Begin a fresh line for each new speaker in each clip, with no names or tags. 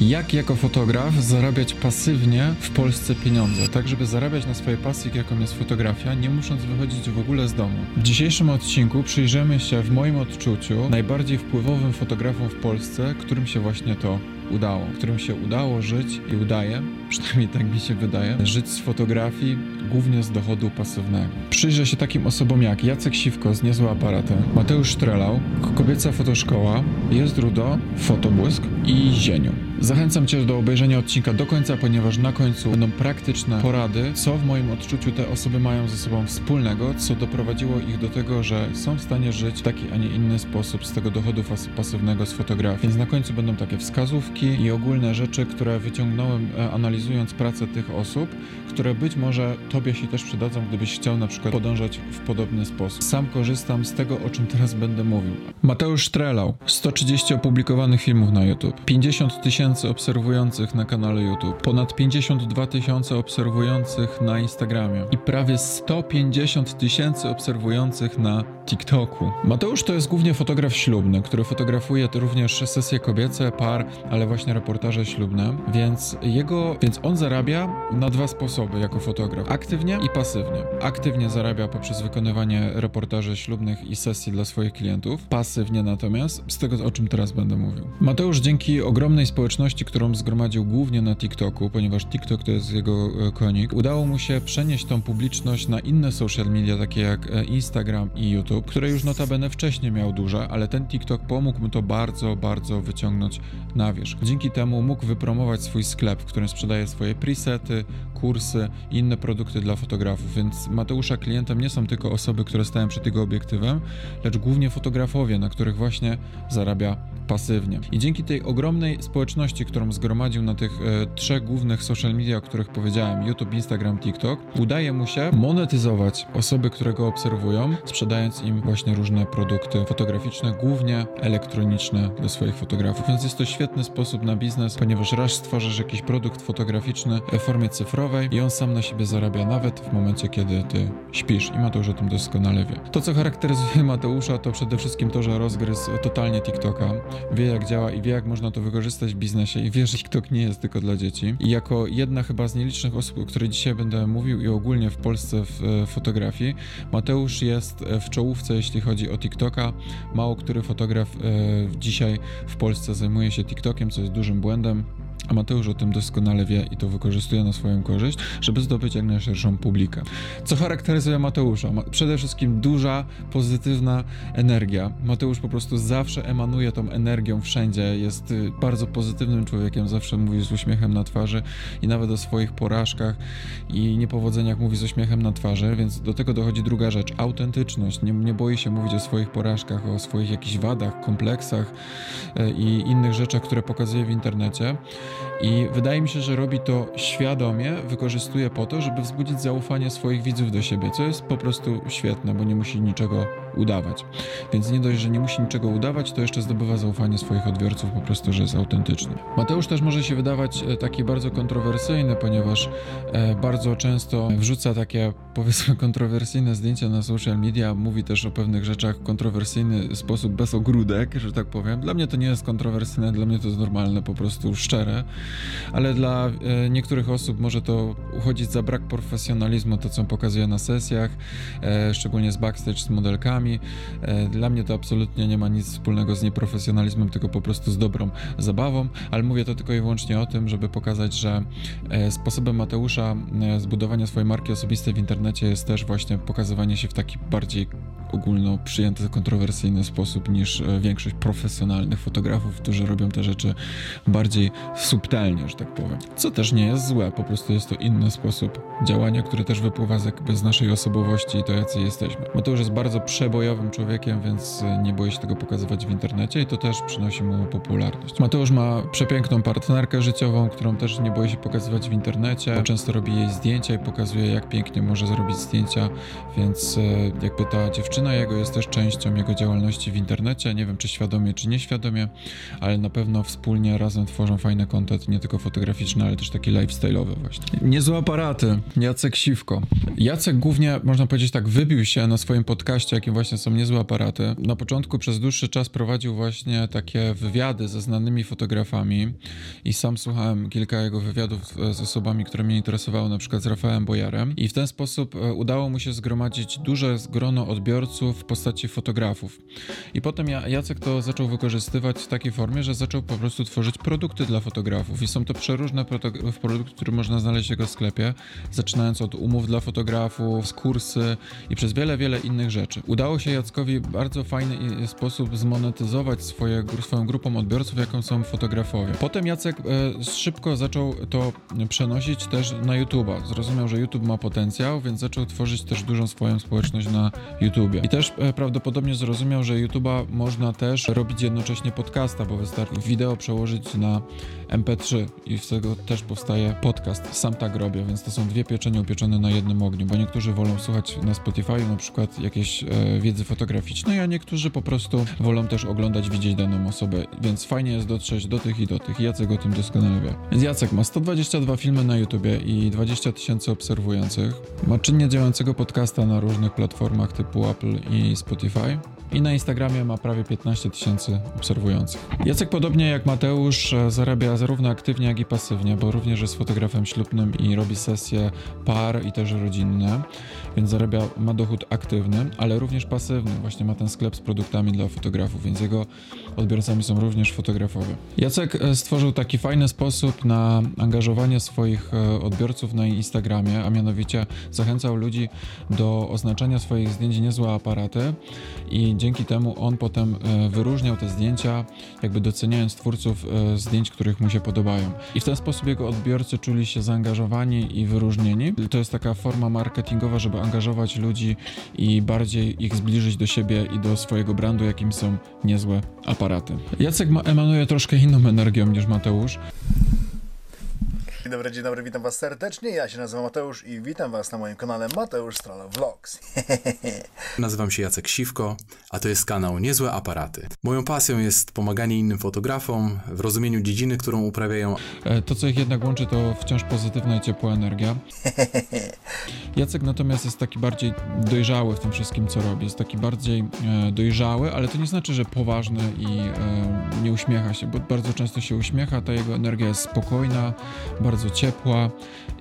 Jak jako fotograf zarabiać pasywnie w Polsce pieniądze, tak żeby zarabiać na swojej pasji, jaką jest fotografia, nie musząc wychodzić w ogóle z domu. W dzisiejszym odcinku przyjrzymy się w moim odczuciu najbardziej wpływowym fotografom w Polsce, którym się właśnie to udało, którym się udało żyć i udaje, przynajmniej tak mi się wydaje, żyć z fotografii, głównie z dochodu pasywnego. Przyjrzę się takim osobom jak Jacek Siwko z Niezłe Aparaty, Mateusz Strelał, Kobieca Fotoszkoła, Jest Rudo, Fotobłysk i Zieniu. Zachęcam Cię do obejrzenia odcinka do końca, ponieważ na końcu będą praktyczne porady, co w moim odczuciu te osoby mają ze sobą wspólnego, co doprowadziło ich do tego, że są w stanie żyć w taki, a nie inny sposób z tego dochodu pasywnego z fotografii. Więc na końcu będą takie wskazówki i ogólne rzeczy, które wyciągnąłem e, analizując pracę tych osób, które być może Tobie się też przydadzą, gdybyś chciał na przykład podążać w podobny sposób. Sam korzystam z tego, o czym teraz będę mówił. Mateusz Strelał, 130 opublikowanych filmów na YouTube, 50 tysięcy tysięcy obserwujących na kanale YouTube, ponad 52 tysiące obserwujących na Instagramie i prawie 150 tysięcy obserwujących na TikToku. Mateusz to jest głównie fotograf ślubny, który fotografuje również sesje kobiece, par, ale właśnie reportaże ślubne, więc jego, więc on zarabia na dwa sposoby jako fotograf. Aktywnie i pasywnie. Aktywnie zarabia poprzez wykonywanie reportaży ślubnych i sesji dla swoich klientów. Pasywnie natomiast, z tego o czym teraz będę mówił. Mateusz dzięki ogromnej społeczności, którą zgromadził głównie na TikToku, ponieważ TikTok to jest jego e, konik, udało mu się przenieść tą publiczność na inne social media, takie jak e, Instagram i YouTube, które już notabene wcześniej miał duże, ale ten TikTok pomógł mu to bardzo, bardzo wyciągnąć na wierzch. Dzięki temu mógł wypromować swój sklep, w którym sprzedaje swoje presety, kursy i inne produkty dla fotografów, więc Mateusza klientem nie są tylko osoby, które stają przed jego obiektywem, lecz głównie fotografowie, na których właśnie zarabia pasywnie. I dzięki tej ogromnej społeczności, którą zgromadził na tych e, trzech głównych social media, o których powiedziałem, YouTube, Instagram, TikTok, udaje mu się monetyzować osoby, które go obserwują, sprzedając im właśnie różne produkty fotograficzne, głównie elektroniczne dla swoich fotografów. Więc jest to świetny sposób na biznes, ponieważ raz stworzysz jakiś produkt fotograficzny w formie cyfrowej i on sam na siebie zarabia nawet w momencie, kiedy ty śpisz. I Mateusz o tym doskonale wie. To, co charakteryzuje Mateusza, to przede wszystkim to, że rozgryzł totalnie TikToka wie jak działa i wie jak można to wykorzystać w biznesie i wie, że TikTok nie jest tylko dla dzieci. I jako jedna chyba z nielicznych osób, o której dzisiaj będę mówił i ogólnie w Polsce w e, fotografii, Mateusz jest e, w czołówce, jeśli chodzi o TikToka. Mało który fotograf e, dzisiaj w Polsce zajmuje się TikTokiem, co jest dużym błędem. A Mateusz o tym doskonale wie i to wykorzystuje na swoją korzyść, żeby zdobyć jak najszerszą publikę. Co charakteryzuje Mateusza? Przede wszystkim duża, pozytywna energia. Mateusz po prostu zawsze emanuje tą energią wszędzie, jest y, bardzo pozytywnym człowiekiem, zawsze mówi z uśmiechem na twarzy i nawet o swoich porażkach i niepowodzeniach mówi z uśmiechem na twarzy, więc do tego dochodzi druga rzecz, autentyczność. Nie, nie boi się mówić o swoich porażkach, o swoich jakichś wadach, kompleksach y, i innych rzeczach, które pokazuje w internecie. I wydaje mi się, że robi to świadomie, wykorzystuje po to, żeby wzbudzić zaufanie swoich widzów do siebie, co jest po prostu świetne, bo nie musi niczego udawać. Więc nie dość, że nie musi niczego udawać, to jeszcze zdobywa zaufanie swoich odbiorców po prostu, że jest autentyczny. Mateusz też może się wydawać e, taki bardzo kontrowersyjny, ponieważ e, bardzo często wrzuca takie powiedzmy kontrowersyjne zdjęcia na social media, mówi też o pewnych rzeczach w kontrowersyjny sposób, bez ogródek, że tak powiem. Dla mnie to nie jest kontrowersyjne, dla mnie to jest normalne, po prostu szczere, ale dla e, niektórych osób może to uchodzić za brak profesjonalizmu, to co pokazuje na sesjach, szczególnie z backstage z modelkami, E, dla mnie to absolutnie nie ma nic wspólnego z nieprofesjonalizmem, tylko po prostu z dobrą zabawą, ale mówię to tylko i wyłącznie o tym, żeby pokazać, że e, sposobem Mateusza e, zbudowania swojej marki osobistej w internecie jest też właśnie pokazywanie się w taki bardziej ogólno przyjęty, kontrowersyjny sposób niż większość profesjonalnych fotografów, którzy robią te rzeczy bardziej subtelnie, że tak powiem. Co też nie jest złe, po prostu jest to inny sposób działania, który też wypływa z, jakby z naszej osobowości i to, jacy jesteśmy. Mateusz jest bardzo przebo bojowym człowiekiem, więc e, nie boi się tego pokazywać w internecie i to też przynosi mu popularność. Mateusz ma przepiękną partnerkę życiową, którą też nie boi się pokazywać w internecie. Często robi jej zdjęcia i pokazuje, jak pięknie może zrobić zdjęcia, więc e, jakby ta dziewczyna jego jest też częścią jego działalności w internecie. Nie wiem, czy świadomie, czy nieświadomie, ale na pewno wspólnie razem tworzą fajne nie tylko fotograficzny, ale też taki lifestyle'owy właśnie. Niezłe aparaty. Jacek Siwko. Jacek głównie, można powiedzieć tak, wybił się na swoim podcaście, jakim właśnie są niezłe aparaty. Na początku przez dłuższy czas prowadził właśnie takie wywiady ze znanymi fotografami i sam słuchałem kilka jego wywiadów z osobami, które mnie interesowały, na przykład z Rafałem Bojarem i w ten sposób e, udało mu się zgromadzić duże grono odbiorców w postaci fotografów. I potem Jacek to zaczął wykorzystywać w takiej formie, że zaczął po prostu tworzyć produkty dla fotografów i są to przeróżne produkty, które można znaleźć w jego sklepie, zaczynając od umów dla fotografów, kursy i przez wiele, wiele innych rzeczy. Udało się Jackowi bardzo fajny sposób zmonetyzować swoje, swoją grupą odbiorców, jaką są fotografowie. Potem Jacek e, szybko zaczął to przenosić też na YouTube'a. Zrozumiał, że YouTube ma potencjał, więc zaczął tworzyć też dużą swoją społeczność na YouTubie. I też e, prawdopodobnie zrozumiał, że YouTube'a można też robić jednocześnie podcasta, bo wystarczy wideo przełożyć na MP3 i z tego też powstaje podcast. Sam tak robię, więc to są dwie pieczenie upieczone na jednym ogniu, bo niektórzy wolą słuchać na Spotify na przykład jakiejś e, wiedzy fotograficznej, a niektórzy po prostu wolą też oglądać, widzieć daną osobę, więc fajnie jest dotrzeć do tych i do tych. Jacek o tym doskonale wie. Więc Jacek ma 122 filmy na YouTubie i 20 tysięcy obserwujących. Ma czynnie działającego podcasta na różnych platformach typu Apple i Spotify i na Instagramie ma prawie 15 tysięcy obserwujących. Jacek podobnie jak Mateusz e, zarabia zarówno aktywnie, jak i pasywnie, bo również jest fotografem ślubnym i robi sesje par i też rodzinne, więc zarabia, ma dochód aktywny, ale również pasywny. Właśnie ma ten sklep z produktami dla fotografów, więc jego odbiorcami są również fotografowie. Jacek e, stworzył taki fajny sposób na angażowanie swoich e, odbiorców na Instagramie, a mianowicie zachęcał ludzi do oznaczania swoich zdjęć niezłe aparaty i dzięki temu on potem e, wyróżniał te zdjęcia, jakby doceniając twórców zdjęć, których mu się podobają. I w ten sposób jego odbiorcy czuli się zaangażowani i wyróżnieni. To jest taka forma marketingowa, żeby angażować ludzi i bardziej ich zbliżyć do siebie i do swojego brandu, jakim są niezłe aparaty. Jacek ma, emanuje troszkę inną energią niż Mateusz.
Dzień dobry, dzień dobry, witam Was serdecznie. Ja się nazywam Mateusz i witam Was na moim kanale Mateusz Strala Vlogs.
Nazywam się Jacek Siwko, a to jest kanał Niezłe Aparaty. Moją pasją jest pomaganie innym fotografom w rozumieniu dziedziny, którą uprawiają.
E, to, co ich jednak łączy, to wciąż pozytywna i ciepła energia. Jacek natomiast jest taki bardziej dojrzały w tym wszystkim, co robi. Jest taki bardziej e, dojrzały, ale to nie znaczy, że poważny i e, nie uśmiecha się, bo bardzo często się uśmiecha, ta jego energia jest spokojna, bardzo ciepła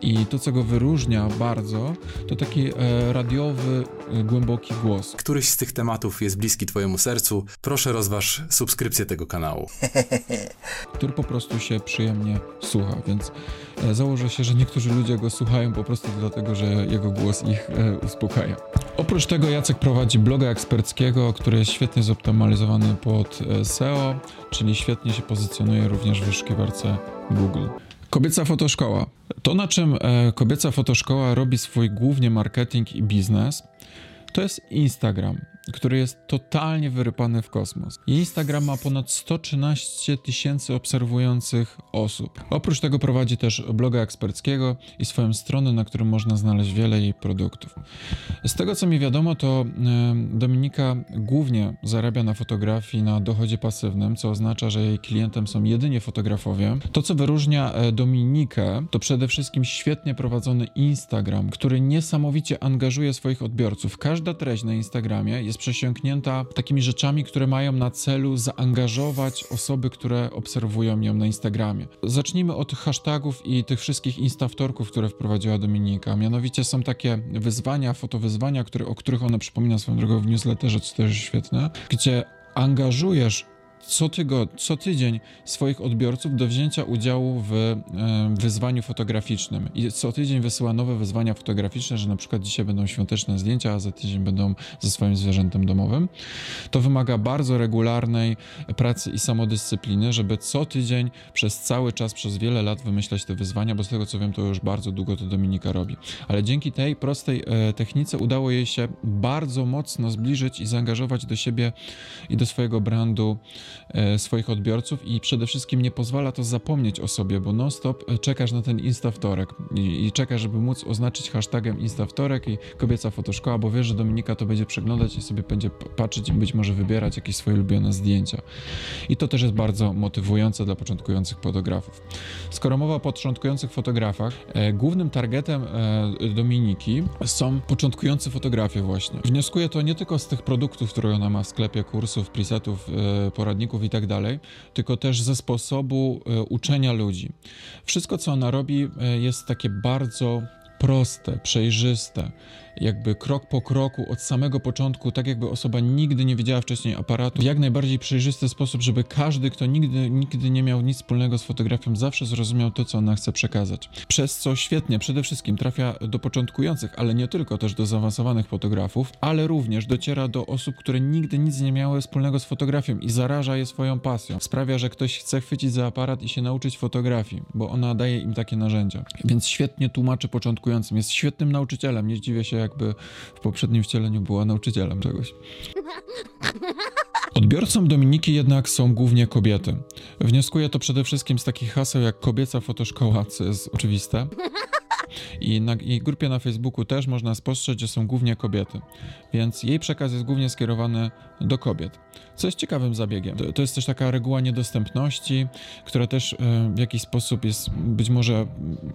i to, co go wyróżnia bardzo, to taki radiowy, głęboki głos.
Któryś z tych tematów jest bliski Twojemu sercu, proszę rozważ subskrypcję tego kanału.
który po prostu się przyjemnie słucha, więc e, założę się, że niektórzy ludzie go słuchają po prostu dlatego, że jego głos ich e, uspokaja. Oprócz tego Jacek prowadzi bloga eksperckiego, który jest świetnie zoptymalizowany pod e, SEO, czyli świetnie się pozycjonuje również w wyszukiwarce Google. Kobieca fotoszkoła. To, na czym e, kobieca fotoszkoła robi swój głównie marketing i biznes, to jest Instagram który jest totalnie wyrypany w kosmos. Instagram ma ponad 113 tysięcy obserwujących osób. Oprócz tego prowadzi też bloga eksperckiego i swoją stronę, na którym można znaleźć wiele jej produktów. Z tego co mi wiadomo, to Dominika głównie zarabia na fotografii na dochodzie pasywnym, co oznacza, że jej klientem są jedynie fotografowie. To, co wyróżnia e, Dominikę, to przede wszystkim świetnie prowadzony Instagram, który niesamowicie angażuje swoich odbiorców. Każda treść na Instagramie jest jest przesiąknięta takimi rzeczami, które mają na celu zaangażować osoby, które obserwują ją na Instagramie. Zacznijmy od hashtagów i tych wszystkich instawtorków, które wprowadziła Dominika. Mianowicie są takie wyzwania, fotowyzwania, które, o których ona przypomina swoją drogą w newsletterze, co też świetne, gdzie angażujesz co, tygo, co tydzień swoich odbiorców do wzięcia udziału w e, wyzwaniu fotograficznym. I co tydzień wysyła nowe wyzwania fotograficzne, że na przykład dzisiaj będą świąteczne zdjęcia, a za tydzień będą ze swoim zwierzętem domowym. To wymaga bardzo regularnej pracy i samodyscypliny, żeby co tydzień przez cały czas, przez wiele lat wymyślać te wyzwania, bo z tego co wiem, to już bardzo długo to Dominika robi. Ale dzięki tej prostej e, technice udało jej się bardzo mocno zbliżyć i zaangażować do siebie i do swojego brandu swoich odbiorców i przede wszystkim nie pozwala to zapomnieć o sobie, bo non-stop e, czekasz na ten Instawtorek i, i czekasz, żeby móc oznaczyć hashtagiem Instawtorek i kobieca fotoszkoła, bo wiesz, że Dominika to będzie przeglądać i sobie będzie patrzeć i być może wybierać jakieś swoje ulubione zdjęcia. I to też jest bardzo motywujące dla początkujących fotografów. Skoro mowa o początkujących fotografach, e, głównym targetem e, Dominiki są początkujący fotografie właśnie. Wnioskuję to nie tylko z tych produktów, które ona ma w sklepie, kursów, presetów, e, poradników i tak dalej, tylko też ze sposobu e, uczenia ludzi. Wszystko, co ona robi, e, jest takie bardzo proste, przejrzyste, jakby krok po kroku, od samego początku, tak jakby osoba nigdy nie widziała wcześniej aparatu, w jak najbardziej przejrzysty sposób, żeby każdy, kto nigdy, nigdy nie miał nic wspólnego z fotografią, zawsze zrozumiał to, co ona chce przekazać. Przez co świetnie przede wszystkim trafia do początkujących, ale nie tylko, też do zaawansowanych fotografów, ale również dociera do osób, które nigdy nic nie miały wspólnego z fotografią i zaraża je swoją pasją. Sprawia, że ktoś chce chwycić za aparat i się nauczyć fotografii, bo ona daje im takie narzędzia. Więc świetnie tłumaczy początkującym, jest świetnym nauczycielem, nie zdziwię się, jakby w poprzednim wcieleniu była nauczycielem czegoś. Odbiorcą Dominiki jednak są głównie kobiety. Wnioskuję to przede wszystkim z takich haseł jak kobieca fotoszkoła, co jest oczywiste. I na jej grupie na Facebooku też można spostrzec, że są głównie kobiety, więc jej przekaz jest głównie skierowany do kobiet, co jest ciekawym zabiegiem. To, to jest też taka reguła niedostępności, która też e, w jakiś sposób jest być może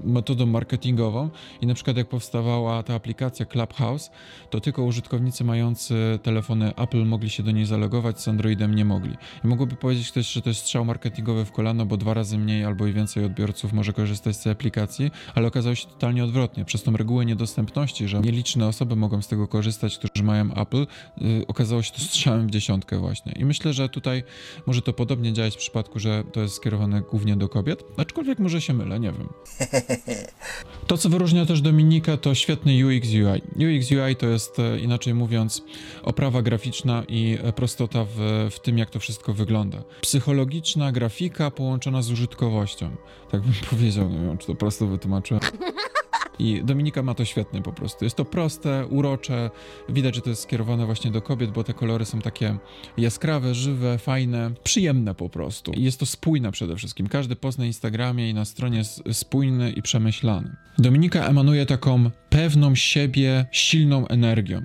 metodą marketingową i na przykład jak powstawała ta aplikacja Clubhouse, to tylko użytkownicy mający telefony Apple mogli się do niej zalogować, z Androidem nie mogli. I mogłoby powiedzieć ktoś, że to jest strzał marketingowy w kolano, bo dwa razy mniej albo i więcej odbiorców może korzystać z tej aplikacji, ale okazało się totalnie odwrotnie. Przez tą regułę niedostępności, że nieliczne osoby mogą z tego korzystać, którzy mają Apple, yy, okazało się to strzałem w dziesiątkę właśnie. I myślę, że tutaj może to podobnie działać w przypadku, że to jest skierowane głównie do kobiet, aczkolwiek może się mylę, nie wiem. To, co wyróżnia też Dominika, to świetny UX UI. UX UI to jest, e, inaczej mówiąc, oprawa graficzna i e, prostota w, w tym, jak to wszystko wygląda. Psychologiczna grafika połączona z użytkowością. Tak bym powiedział, nie wiem, czy to prosto wytłumaczyłem. I Dominika ma to świetnie po prostu. Jest to proste, urocze. Widać, że to jest skierowane właśnie do kobiet, bo te kolory są takie jaskrawe, żywe, fajne, przyjemne po prostu. I jest to spójne przede wszystkim. Każdy post na Instagramie i na stronie jest spójny i przemyślany. Dominika emanuje taką pewną siebie, silną energią.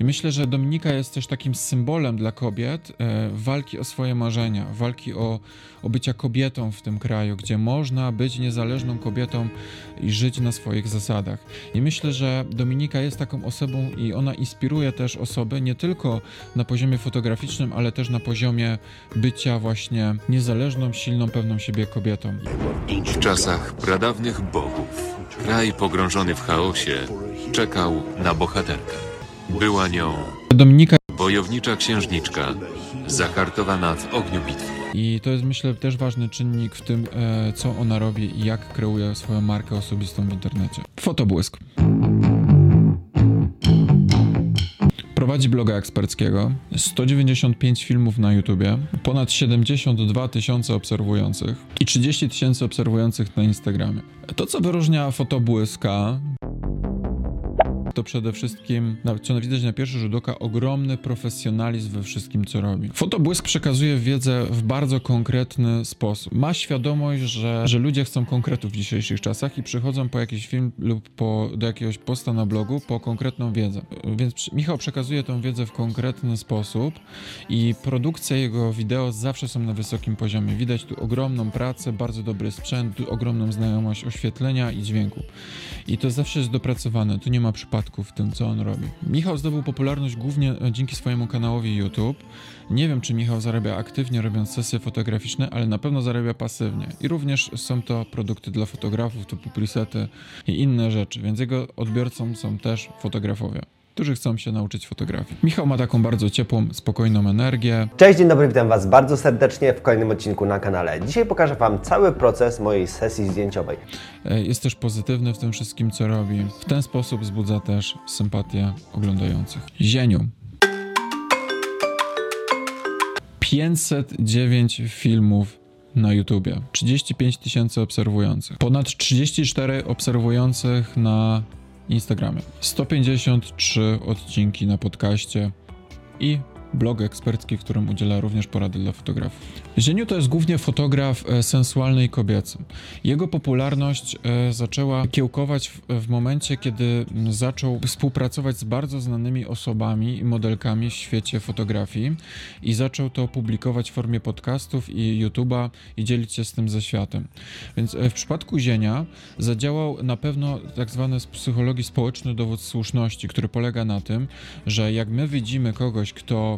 I myślę, że Dominika jest też takim symbolem dla kobiet e, walki o swoje marzenia, walki o, o bycia kobietą w tym kraju, gdzie można być niezależną kobietą i żyć na swoich zasadach. I myślę, że Dominika jest taką osobą i ona inspiruje też osoby nie tylko na poziomie fotograficznym, ale też na poziomie bycia właśnie niezależną, silną, pewną siebie kobietą.
W czasach pradawnych bogów kraj pogrążony w chaosie czekał na bohaterkę. Była nią
Dominika
bojownicza księżniczka, zahartowana w ogniu bitwy.
I to jest myślę też ważny czynnik w tym, e, co ona robi i jak kreuje swoją markę osobistą w internecie. Fotobłysk. Prowadzi bloga eksperckiego, 195 filmów na YouTubie, ponad 72 tysiące obserwujących i 30 tysięcy obserwujących na Instagramie. To, co wyróżnia fotobłyska, to przede wszystkim, co widać na pierwszy rzut oka, ogromny profesjonalizm we wszystkim, co robi. Fotobłysk przekazuje wiedzę w bardzo konkretny sposób. Ma świadomość, że, że ludzie chcą konkretów w dzisiejszych czasach i przychodzą po jakiś film lub po, do jakiegoś posta na blogu po konkretną wiedzę. Więc Michał przekazuje tą wiedzę w konkretny sposób i produkcja jego wideo zawsze są na wysokim poziomie. Widać tu ogromną pracę, bardzo dobry sprzęt, ogromną znajomość oświetlenia i dźwięku. I to zawsze jest dopracowane, tu nie ma w tym, co on robi. Michał zdobył popularność głównie e, dzięki swojemu kanałowi YouTube. Nie wiem, czy Michał zarabia aktywnie robiąc sesje fotograficzne, ale na pewno zarabia pasywnie. I również są to produkty dla fotografów, typu presety i inne rzeczy, więc jego odbiorcą są też fotografowie, którzy chcą się nauczyć fotografii. Michał ma taką bardzo ciepłą, spokojną energię,
Cześć, dzień dobry, witam Was bardzo serdecznie w kolejnym odcinku na kanale. Dzisiaj pokażę Wam cały proces mojej sesji zdjęciowej.
E, Jest też pozytywny w tym wszystkim, co robi. W ten sposób wzbudza też sympatię oglądających. Zieniu. 509 filmów na YouTubie, 35 tysięcy obserwujących, ponad 34 obserwujących na Instagramie, 153 odcinki na podcaście i blog ekspercki, w którym udziela również porady dla fotografów. Zieniu to jest głównie fotograf e, sensualny i kobiecy. Jego popularność e, zaczęła kiełkować w, momencie, kiedy zaczął współpracować z bardzo znanymi osobami i modelkami w świecie fotografii i zaczął to publikować w formie podcastów i YouTube'a i dzielić się z tym ze światem. Więc e, w przypadku Zienia zadziałał na pewno tak zwany z psychologii społeczny dowód słuszności, który polega na tym, że jak my widzimy kogoś, kto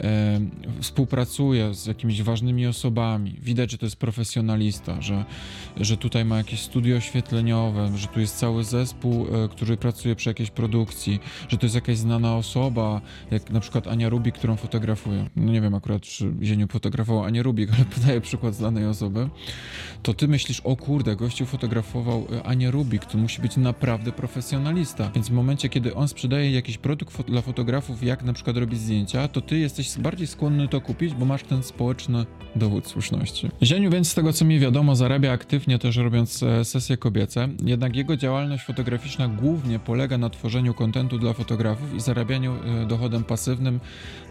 e, współpracuje z jakimiś ważnymi osobami, widać, że to jest profesjonalista, że, że tutaj ma jakieś studio oświetleniowe, że tu jest cały zespół, e, który pracuje przy jakiejś produkcji, że to jest jakaś znana osoba, jak na przykład Ania Rubik, którą fotografuję. No nie wiem akurat, czy Zieniu fotografował Anię Rubik, ale podaję przykład znanej osoby. To ty myślisz, o kurde, gościu fotografował e, Anię Rubik, to musi być naprawdę profesjonalista. Więc w momencie, kiedy on sprzedaje jakiś produkt dla fotografów, jak na przykład robi zdjęcia, to ty jesteś bardziej skłonny to kupić, bo masz ten społeczny dowód słuszności. Zieniu więc z tego co mi wiadomo zarabia aktywnie też robiąc e, sesje kobiece, jednak jego działalność fotograficzna głównie polega na tworzeniu kontentu dla fotografów i zarabianiu e, dochodem pasywnym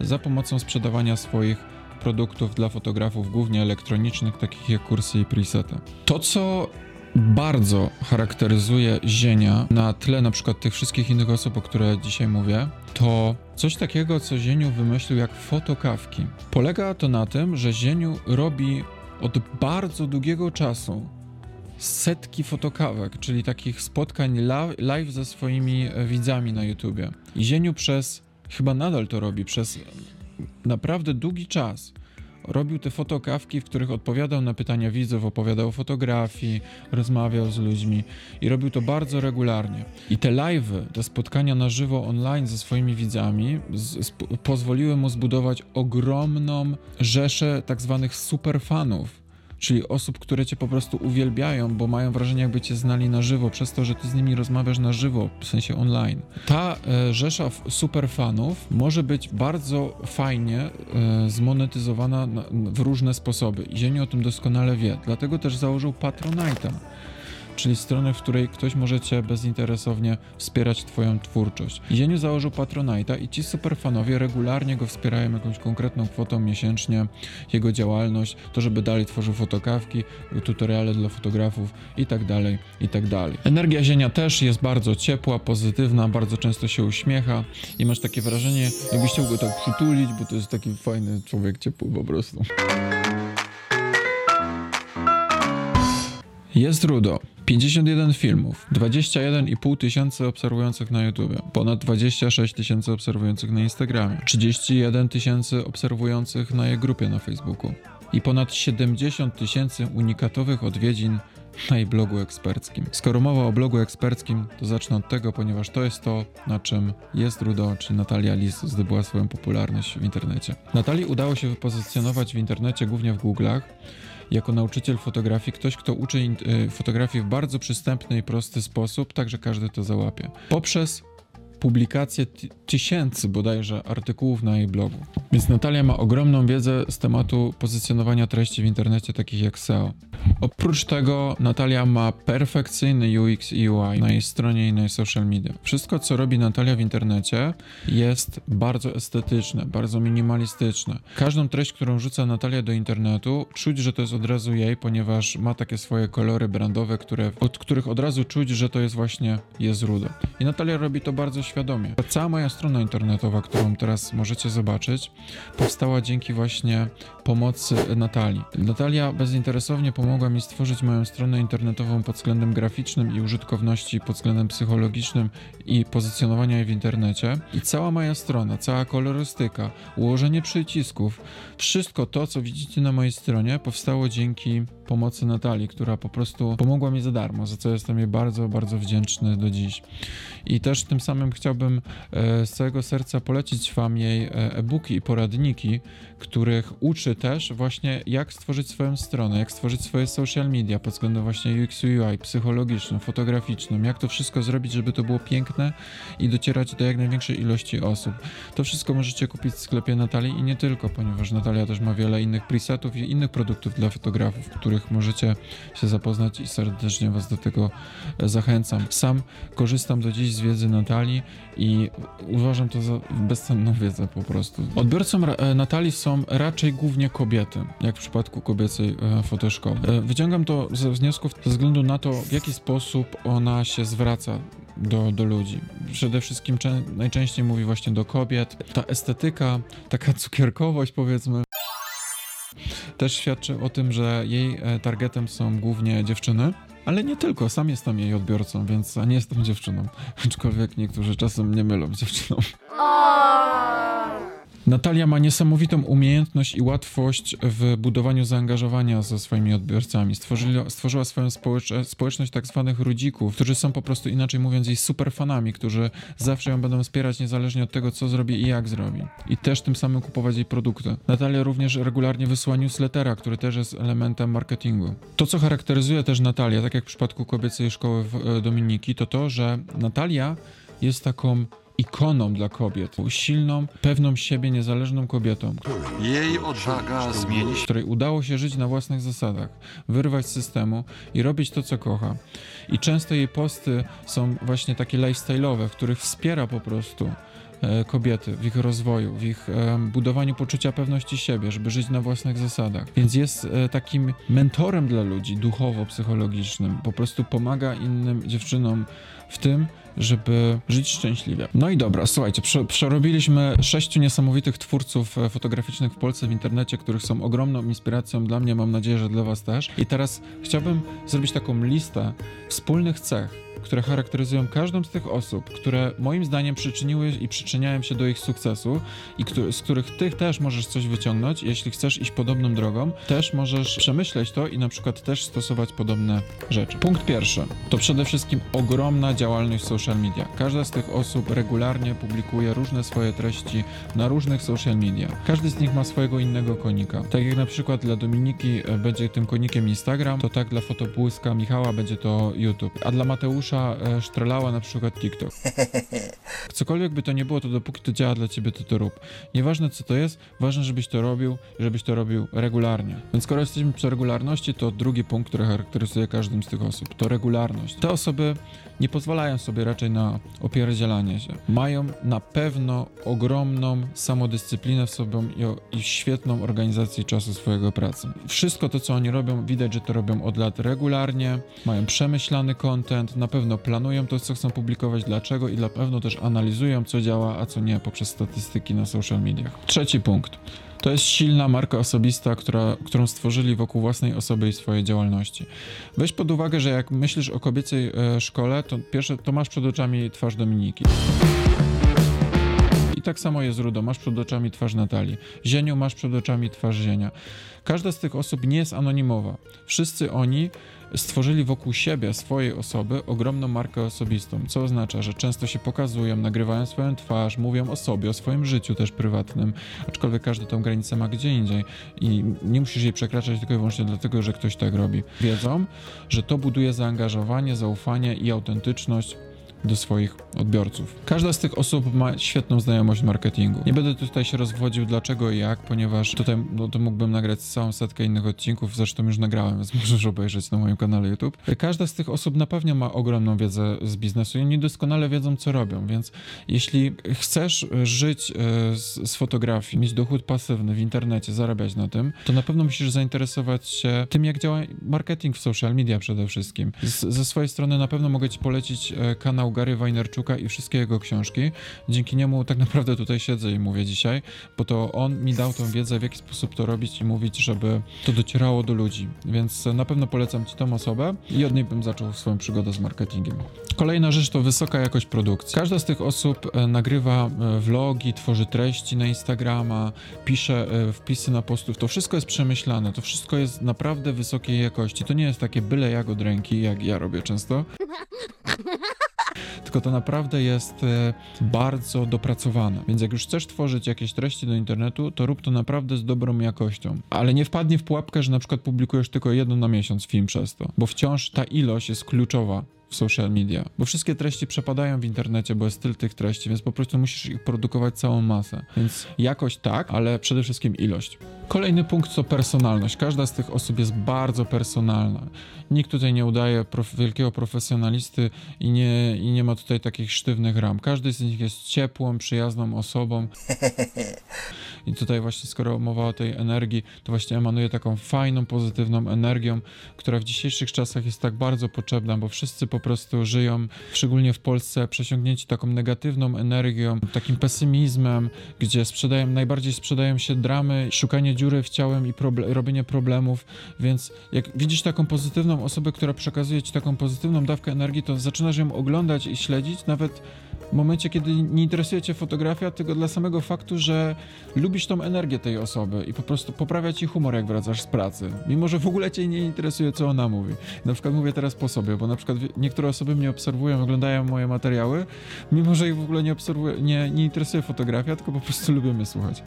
za pomocą sprzedawania swoich produktów dla fotografów, głównie elektronicznych, takich jak kursy i presety. To, co bardzo charakteryzuje Zienia na tle na przykład tych wszystkich innych osób, o których dzisiaj mówię, to coś takiego, co Zieniu wymyślił jak fotokawki. Polega to na tym, że Zieniu robi od bardzo długiego czasu setki fotokawek, czyli takich spotkań live ze swoimi e, widzami na YouTubie. I Zieniu przez, chyba nadal to robi, przez naprawdę długi czas robił te fotokawki, w których odpowiadał na pytania widzów, opowiadał o fotografii, rozmawiał z ludźmi i robił to bardzo regularnie. I te live'y, te spotkania na żywo online ze swoimi widzami z, sp- pozwoliły mu zbudować ogromną rzeszę tak zwanych superfanów, czyli osób, które cię po prostu uwielbiają, bo mają wrażenie, jakby cię znali na żywo, przez to, że ty z nimi rozmawiasz na żywo, w sensie online. Ta e, rzesza superfanów może być bardzo fajnie e, zmonetyzowana na, w różne sposoby. I o tym doskonale wie, dlatego też założył Patronite'a czyli stronę, w której ktoś może cię bezinteresownie wspierać twoją twórczość. I Zieniu założył Patronite'a i ci superfanowie regularnie go wspierają jakąś konkretną kwotą miesięcznie, jego działalność, to żeby dalej tworzył fotokawki, tutoriale dla fotografów i tak dalej, i tak dalej. Energia Zienia też jest bardzo ciepła, pozytywna, bardzo często się uśmiecha i masz takie wrażenie, jakbyś chciał go tak przytulić, bo to jest taki fajny człowiek ciepły po prostu. Jest Rudo. 51 filmów, 21,5 tysięcy obserwujących na YouTube, ponad 26 tysięcy obserwujących na Instagramie, 31 tysięcy obserwujących na jej grupie na Facebooku i ponad 70 tysięcy unikatowych odwiedzin na jej blogu eksperckim. Skoro mowa o blogu eksperckim, to zacznę od tego, ponieważ to jest to, na czym jest Rudo, czyli Natalia Lis zdobyła swoją popularność w internecie. Natalii udało się wypozycjonować w internecie, głównie w Google'ach, jako nauczyciel fotografii, ktoś, kto uczy y, fotografii w bardzo przystępny i prosty sposób, tak że każdy to załapie. Poprzez publikację ty- tysięcy bodajże artykułów na jej blogu. Więc Natalia ma ogromną wiedzę z tematu pozycjonowania treści w internecie, takich jak SEO. Oprócz tego Natalia ma perfekcyjny UX i UI na jej stronie i na jej social media. Wszystko, co robi Natalia w internecie jest bardzo estetyczne, bardzo minimalistyczne. Każdą treść, którą rzuca Natalia do internetu, czuć, że to jest od razu jej, ponieważ ma takie swoje kolory brandowe, które, od których od razu czuć, że to jest właśnie jest rudo. I Natalia robi to bardzo świadomie. Cała moja strona internetowa, którą teraz możecie zobaczyć, powstała dzięki właśnie pomocy Natalii. Natalia bezinteresownie pomogła mi stworzyć moją stronę internetową pod względem graficznym i użytkowności pod względem psychologicznym i pozycjonowania jej w internecie. I cała moja strona, cała kolorystyka, ułożenie przycisków, wszystko to, co widzicie na mojej stronie, powstało dzięki pomocy Natalii, która po prostu pomogła mi za darmo, za co jestem jej bardzo, bardzo wdzięczny do dziś. I też tym samym chciałbym e, z całego serca polecić Wam jej e, e-booki i poradniki, których uczy też właśnie jak stworzyć swoją stronę, jak stworzyć swoje social media pod względem właśnie UX, UI, psychologicznym, fotograficznym, jak to wszystko zrobić, żeby to było piękne i docierać do jak największej ilości osób. To wszystko możecie kupić w sklepie Natalii i nie tylko, ponieważ Natalia też ma wiele innych presetów i innych produktów dla fotografów, których możecie się zapoznać i serdecznie Was do tego e, zachęcam. Sam korzystam do dziś z wiedzy Natalii i uważam to za bezcenną wiedzę po prostu. Odbiorcą e, Natalii są raczej głównie kobiety, jak w przypadku kobiecej e, fotoszkoły. E, Wyciągam to ze wniosków ze względu na to, w jaki sposób ona się zwraca do, do ludzi. Przede wszystkim czę- najczęściej mówi właśnie do kobiet. Ta estetyka, taka cukierkowość powiedzmy, też świadczy o tym, że jej targetem są głównie dziewczyny. Ale nie tylko, sam jestem jej odbiorcą, więc nie jestem dziewczyną. Aczkolwiek niektórzy czasem mnie mylą dziewczyną. Natalia ma niesamowitą umiejętność i łatwość w budowaniu zaangażowania ze swoimi odbiorcami. Stworzyła, stworzyła swoją społecz- społeczność tak zwanych rudzików, którzy są po prostu inaczej mówiąc jej superfanami, którzy zawsze ją będą wspierać niezależnie od tego, co zrobi i jak zrobi. I też tym samym kupować jej produkty. Natalia również regularnie wysyła newslettera, który też jest elementem marketingu. To, co charakteryzuje też Natalię, tak jak w przypadku kobiecej szkoły e, Dominiki, to to, że Natalia jest taką ikoną dla kobiet, silną, pewną siebie, niezależną kobietą,
Jej odwaga zmieni się.
której udało się żyć na własnych zasadach, wyrwać z systemu i robić to, co kocha. I często jej posty są właśnie takie lifestyle'owe, w których wspiera po prostu e, kobiety w ich rozwoju, w ich e, budowaniu poczucia pewności siebie, żeby żyć na własnych zasadach. Więc jest e, takim mentorem dla ludzi duchowo-psychologicznym. Po prostu pomaga innym dziewczynom w tym, żeby żyć szczęśliwie. No i dobra, słuchajcie, prze, przerobiliśmy sześciu niesamowitych twórców e, fotograficznych w Polsce w internecie, których są ogromną inspiracją dla mnie, mam nadzieję, że dla was też. I teraz chciałbym zrobić taką listę wspólnych cech, które charakteryzują każdą z tych osób, które moim zdaniem przyczyniły i przyczyniają się do ich sukcesu i z których ty też możesz coś wyciągnąć. Jeśli chcesz iść podobną drogą, też możesz przemyśleć to i na przykład też stosować podobne rzeczy. Punkt pierwszy to przede wszystkim ogromna działalność social media. Każda z tych osób regularnie publikuje różne swoje treści na różnych social media. Każdy z nich ma swojego innego konika. Tak jak na przykład dla Dominiki e, będzie tym konikiem Instagram, to tak dla fotobłyska Michała będzie to YouTube, a dla Mateusza e, Sztrelała na przykład TikTok. Cokolwiek by to nie było, to dopóki to działa dla ciebie, to to rób. Nieważne co to jest, ważne, żebyś to robił, żebyś to robił regularnie. Więc skoro jesteśmy przy regularności, to drugi punkt, który charakteryzuje każdą z tych osób, to regularność. Te osoby nie pozwalają sobie raczej na opierdzielanie się. Mają na pewno ogromną samodyscyplinę w sobie i, i świetną organizację czasu swojego pracy. Wszystko to, co oni robią, widać, że to robią od lat regularnie, mają przemyślany content, na pewno planują to, co chcą publikować, dlaczego i na pewno też analizują, co działa, a co nie poprzez statystyki na social mediach. Trzeci punkt. To jest silna marka osobista, która, którą stworzyli wokół własnej osoby i swojej działalności. Weź pod uwagę, że jak myślisz o kobiecej e, szkole, to pierwsze to masz przed oczami twarz Dominiki. Tak samo jest Rudo, masz przed oczami twarz Natalii. Zieniu masz przed oczami twarz Zienia. Każda z tych osób nie jest anonimowa. Wszyscy oni stworzyli wokół siebie, swojej osoby, ogromną markę osobistą, co oznacza, że często się pokazują, nagrywają swoją twarz, mówią o sobie, o swoim życiu też prywatnym, aczkolwiek każdy tą granicę ma gdzie indziej i nie musisz jej przekraczać tylko i wyłącznie dlatego, że ktoś tak robi. Wiedzą, że to buduje zaangażowanie, zaufanie i autentyczność do swoich odbiorców. Każda z tych osób ma świetną znajomość marketingu. Nie będę tutaj się rozwodził dlaczego i jak, ponieważ tutaj no, to mógłbym nagrać całą setkę innych odcinków, zresztą już nagrałem, więc możesz obejrzeć na moim kanale YouTube. Każda z tych osób na pewno ma ogromną wiedzę z biznesu i oni doskonale wiedzą, co robią, więc jeśli chcesz żyć e, z, z fotografii, mieć dochód pasywny w internecie, zarabiać na tym, to na pewno musisz zainteresować się tym, jak działa marketing w social media przede wszystkim. Z, ze swojej strony na pewno mogę Ci polecić e, kanał Gary Wajnerczuka i wszystkie jego książki. Dzięki niemu tak naprawdę tutaj siedzę i mówię dzisiaj, bo to on mi dał tą wiedzę, w jaki sposób to robić i mówić, żeby to docierało do ludzi. Więc na pewno polecam Ci tą osobę i od niej bym zaczął swoją przygodę z marketingiem. Kolejna rzecz to wysoka jakość produkcji. Każda z tych osób e, nagrywa e, vlogi, tworzy treści na Instagrama, pisze e, wpisy na postów. To wszystko jest przemyślane, to wszystko jest naprawdę wysokiej jakości. To nie jest takie byle jak od ręki, jak ja robię często. tylko to naprawdę jest e, bardzo dopracowane. Więc jak już chcesz tworzyć jakieś treści do internetu, to rób to naprawdę z dobrą jakością. Ale nie wpadnie w pułapkę, że na przykład publikujesz tylko jedno na miesiąc film przez to, bo wciąż ta ilość jest kluczowa w social media, bo wszystkie treści przepadają w internecie, bo jest styl tych treści, więc po prostu musisz ich produkować całą masę. Więc jakość tak, ale przede wszystkim ilość. Kolejny punkt to personalność. Każda z tych osób jest bardzo personalna. Nikt tutaj nie udaje prof wielkiego profesjonalisty i nie, i nie ma tutaj takich sztywnych ram. Każdy z nich jest ciepłą, przyjazną osobą. I tutaj właśnie skoro mowa o tej energii, to właśnie emanuje taką fajną, pozytywną energią, która w dzisiejszych czasach jest tak bardzo potrzebna, bo wszyscy po prostu żyją, szczególnie w Polsce, przesiągnięci taką negatywną energią, takim pesymizmem, gdzie sprzedają, najbardziej sprzedają się dramy, szukanie dziury w ciałem i proble robienie problemów, więc jak widzisz taką pozytywną osobę, która przekazuje ci taką pozytywną dawkę energii, to zaczynasz ją oglądać i śledzić, nawet w momencie, kiedy nie interesuje cię fotografia, tylko dla samego faktu, że lubisz tą energię tej osoby i po prostu poprawia ci humor, jak wracasz z pracy. Mimo, że w ogóle cię nie interesuje, co ona mówi. Na przykład mówię teraz po sobie, bo na przykład niektóre osoby mnie obserwują, oglądają moje materiały, mimo, że ich w ogóle nie obserwuję, nie, nie interesuje fotografia, tylko po prostu lubią mnie słuchać.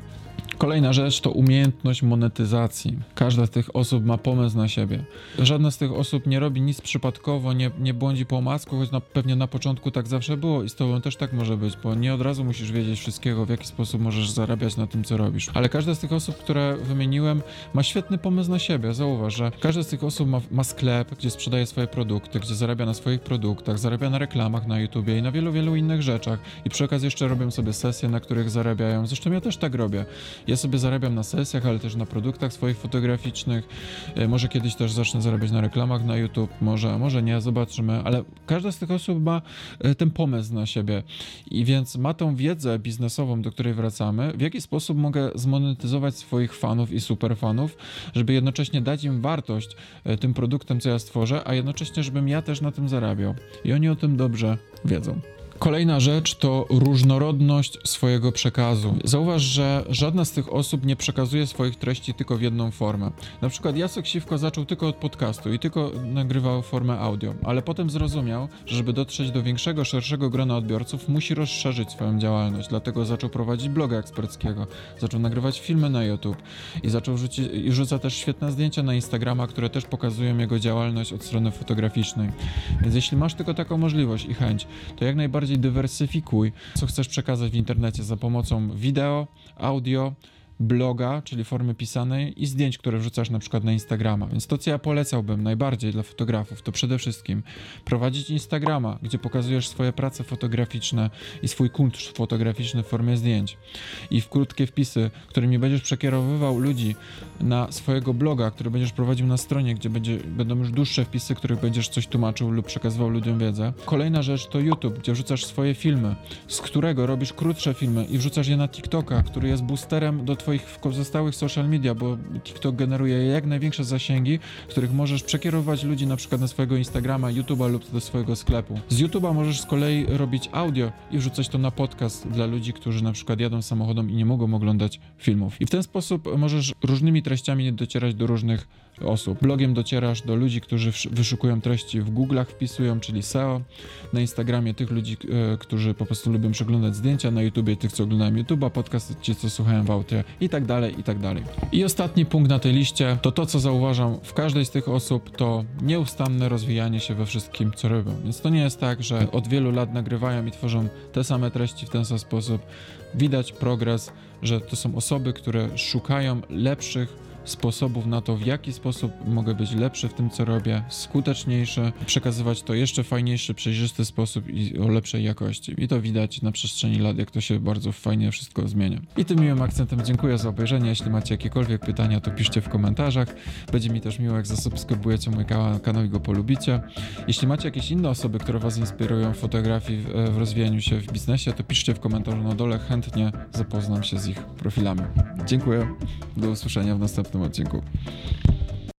Kolejna rzecz to umiejętność monetyzacji. Każda z tych osób ma pomysł na siebie. Żadna z tych osób nie robi nic przypadkowo, nie, nie błądzi po omacku, choć na, pewnie na początku tak zawsze było i z tobą też tak może być, bo nie od razu musisz wiedzieć wszystkiego, w jaki sposób możesz zarabiać na tym, co robisz. Ale każda z tych osób, które wymieniłem, ma świetny pomysł na siebie. Zauważ, że każda z tych osób ma, ma sklep, gdzie sprzedaje swoje produkty, gdzie zarabia na swoich produktach, zarabia na reklamach na YouTubie i na wielu, wielu innych rzeczach. I przy okazji jeszcze robią sobie sesje, na których zarabiają. Zresztą ja też tak robię. Ja sobie zarabiam na sesjach, ale też na produktach swoich fotograficznych. E, Może kiedyś też zacznę zarabiać na reklamach na YouTube, może, może nie, zobaczymy. Ale każda z tych osób ma e, ten pomysł na siebie i więc ma tą wiedzę biznesową, do której wracamy. W jaki sposób mogę zmonetyzować swoich fanów i superfanów, żeby jednocześnie dać im wartość e, tym produktem, co ja stworzę, a jednocześnie, żebym ja też na tym zarabiał. I oni o tym dobrze wiedzą. Kolejna rzecz to różnorodność swojego przekazu. Zauważ, że żadna z tych osób nie przekazuje swoich treści tylko w jedną formę. Na przykład Jacek Siwko zaczął tylko od podcastu i tylko nagrywał formę audio, ale potem zrozumiał, że żeby dotrzeć do większego, szerszego grona odbiorców, musi rozszerzyć swoją działalność. Dlatego zaczął prowadzić bloga eksperckiego, zaczął nagrywać filmy na YouTube i zaczął rzucić, i rzuca też świetne zdjęcia na Instagrama, które też pokazują jego działalność od strony fotograficznej. Więc jeśli masz tylko taką możliwość i chęć, to jak najbardziej dywersyfikuj, co chcesz przekazać w internecie za pomocą wideo, audio, bloga, czyli formy pisanej i zdjęć, które wrzucasz na przykład na Instagrama. Więc to, co ja polecałbym najbardziej dla fotografów, to przede wszystkim prowadzić Instagrama, gdzie pokazujesz swoje prace fotograficzne i swój kunszt fotograficzny w formie zdjęć. I w krótkie wpisy, którymi będziesz przekierowywał ludzi na swojego bloga, który będziesz prowadził na stronie, gdzie będzie, będą już dłuższe wpisy, których będziesz coś tłumaczył lub przekazywał ludziom wiedzę. Kolejna rzecz to YouTube, gdzie wrzucasz swoje filmy, z którego robisz krótsze filmy i wrzucasz je na TikToka, który jest boosterem do twoich pozostałych social media, bo TikTok generuje jak największe zasięgi, których możesz przekierować ludzi na przykład na swojego Instagrama, YouTube'a lub do swojego sklepu. Z YouTube'a możesz z kolei robić audio i wrzucać to na podcast dla ludzi, którzy na przykład jadą samochodem i nie mogą oglądać filmów. I w ten sposób możesz różnymi treściami docierać do różnych osób. Blogiem docierasz do ludzi, którzy wyszukują treści w Google'ach, wpisują, czyli SEO. Na Instagramie tych ludzi, e, którzy po prostu lubią przeglądać zdjęcia, na YouTubie tych, co oglądają YouTube'a, podcast ci, co słuchają w aucie i tak dalej, i tak dalej. I ostatni punkt na tej liście to to, co zauważam w każdej z tych osób, to nieustanne rozwijanie się we wszystkim, co robią. Więc to nie jest tak, że od wielu lat nagrywają i tworzą te same treści w ten sam sposób. Widać progres, że to są osoby, które szukają lepszych sposobów na to, w jaki sposób mogę być lepszy w tym, co robię, skuteczniejszy, przekazywać to jeszcze fajniejszy, przejrzysty sposób i o lepszej jakości. I to widać na przestrzeni lat, jak to się bardzo fajnie wszystko zmienia. I tym miłym akcentem dziękuję za obejrzenie. Jeśli macie jakiekolwiek pytania, to piszcie w komentarzach. Będzie mi też miło, jak zasubskrybujecie mój kanał, i go polubicie. Jeśli macie jakieś inne osoby, które Was inspirują w fotografii, w, w rozwijaniu się w biznesie, to piszcie w komentarzu na dole. Chętnie zapoznam się z ich profilami. Dziękuję. Do usłyszenia w następnym odcinku.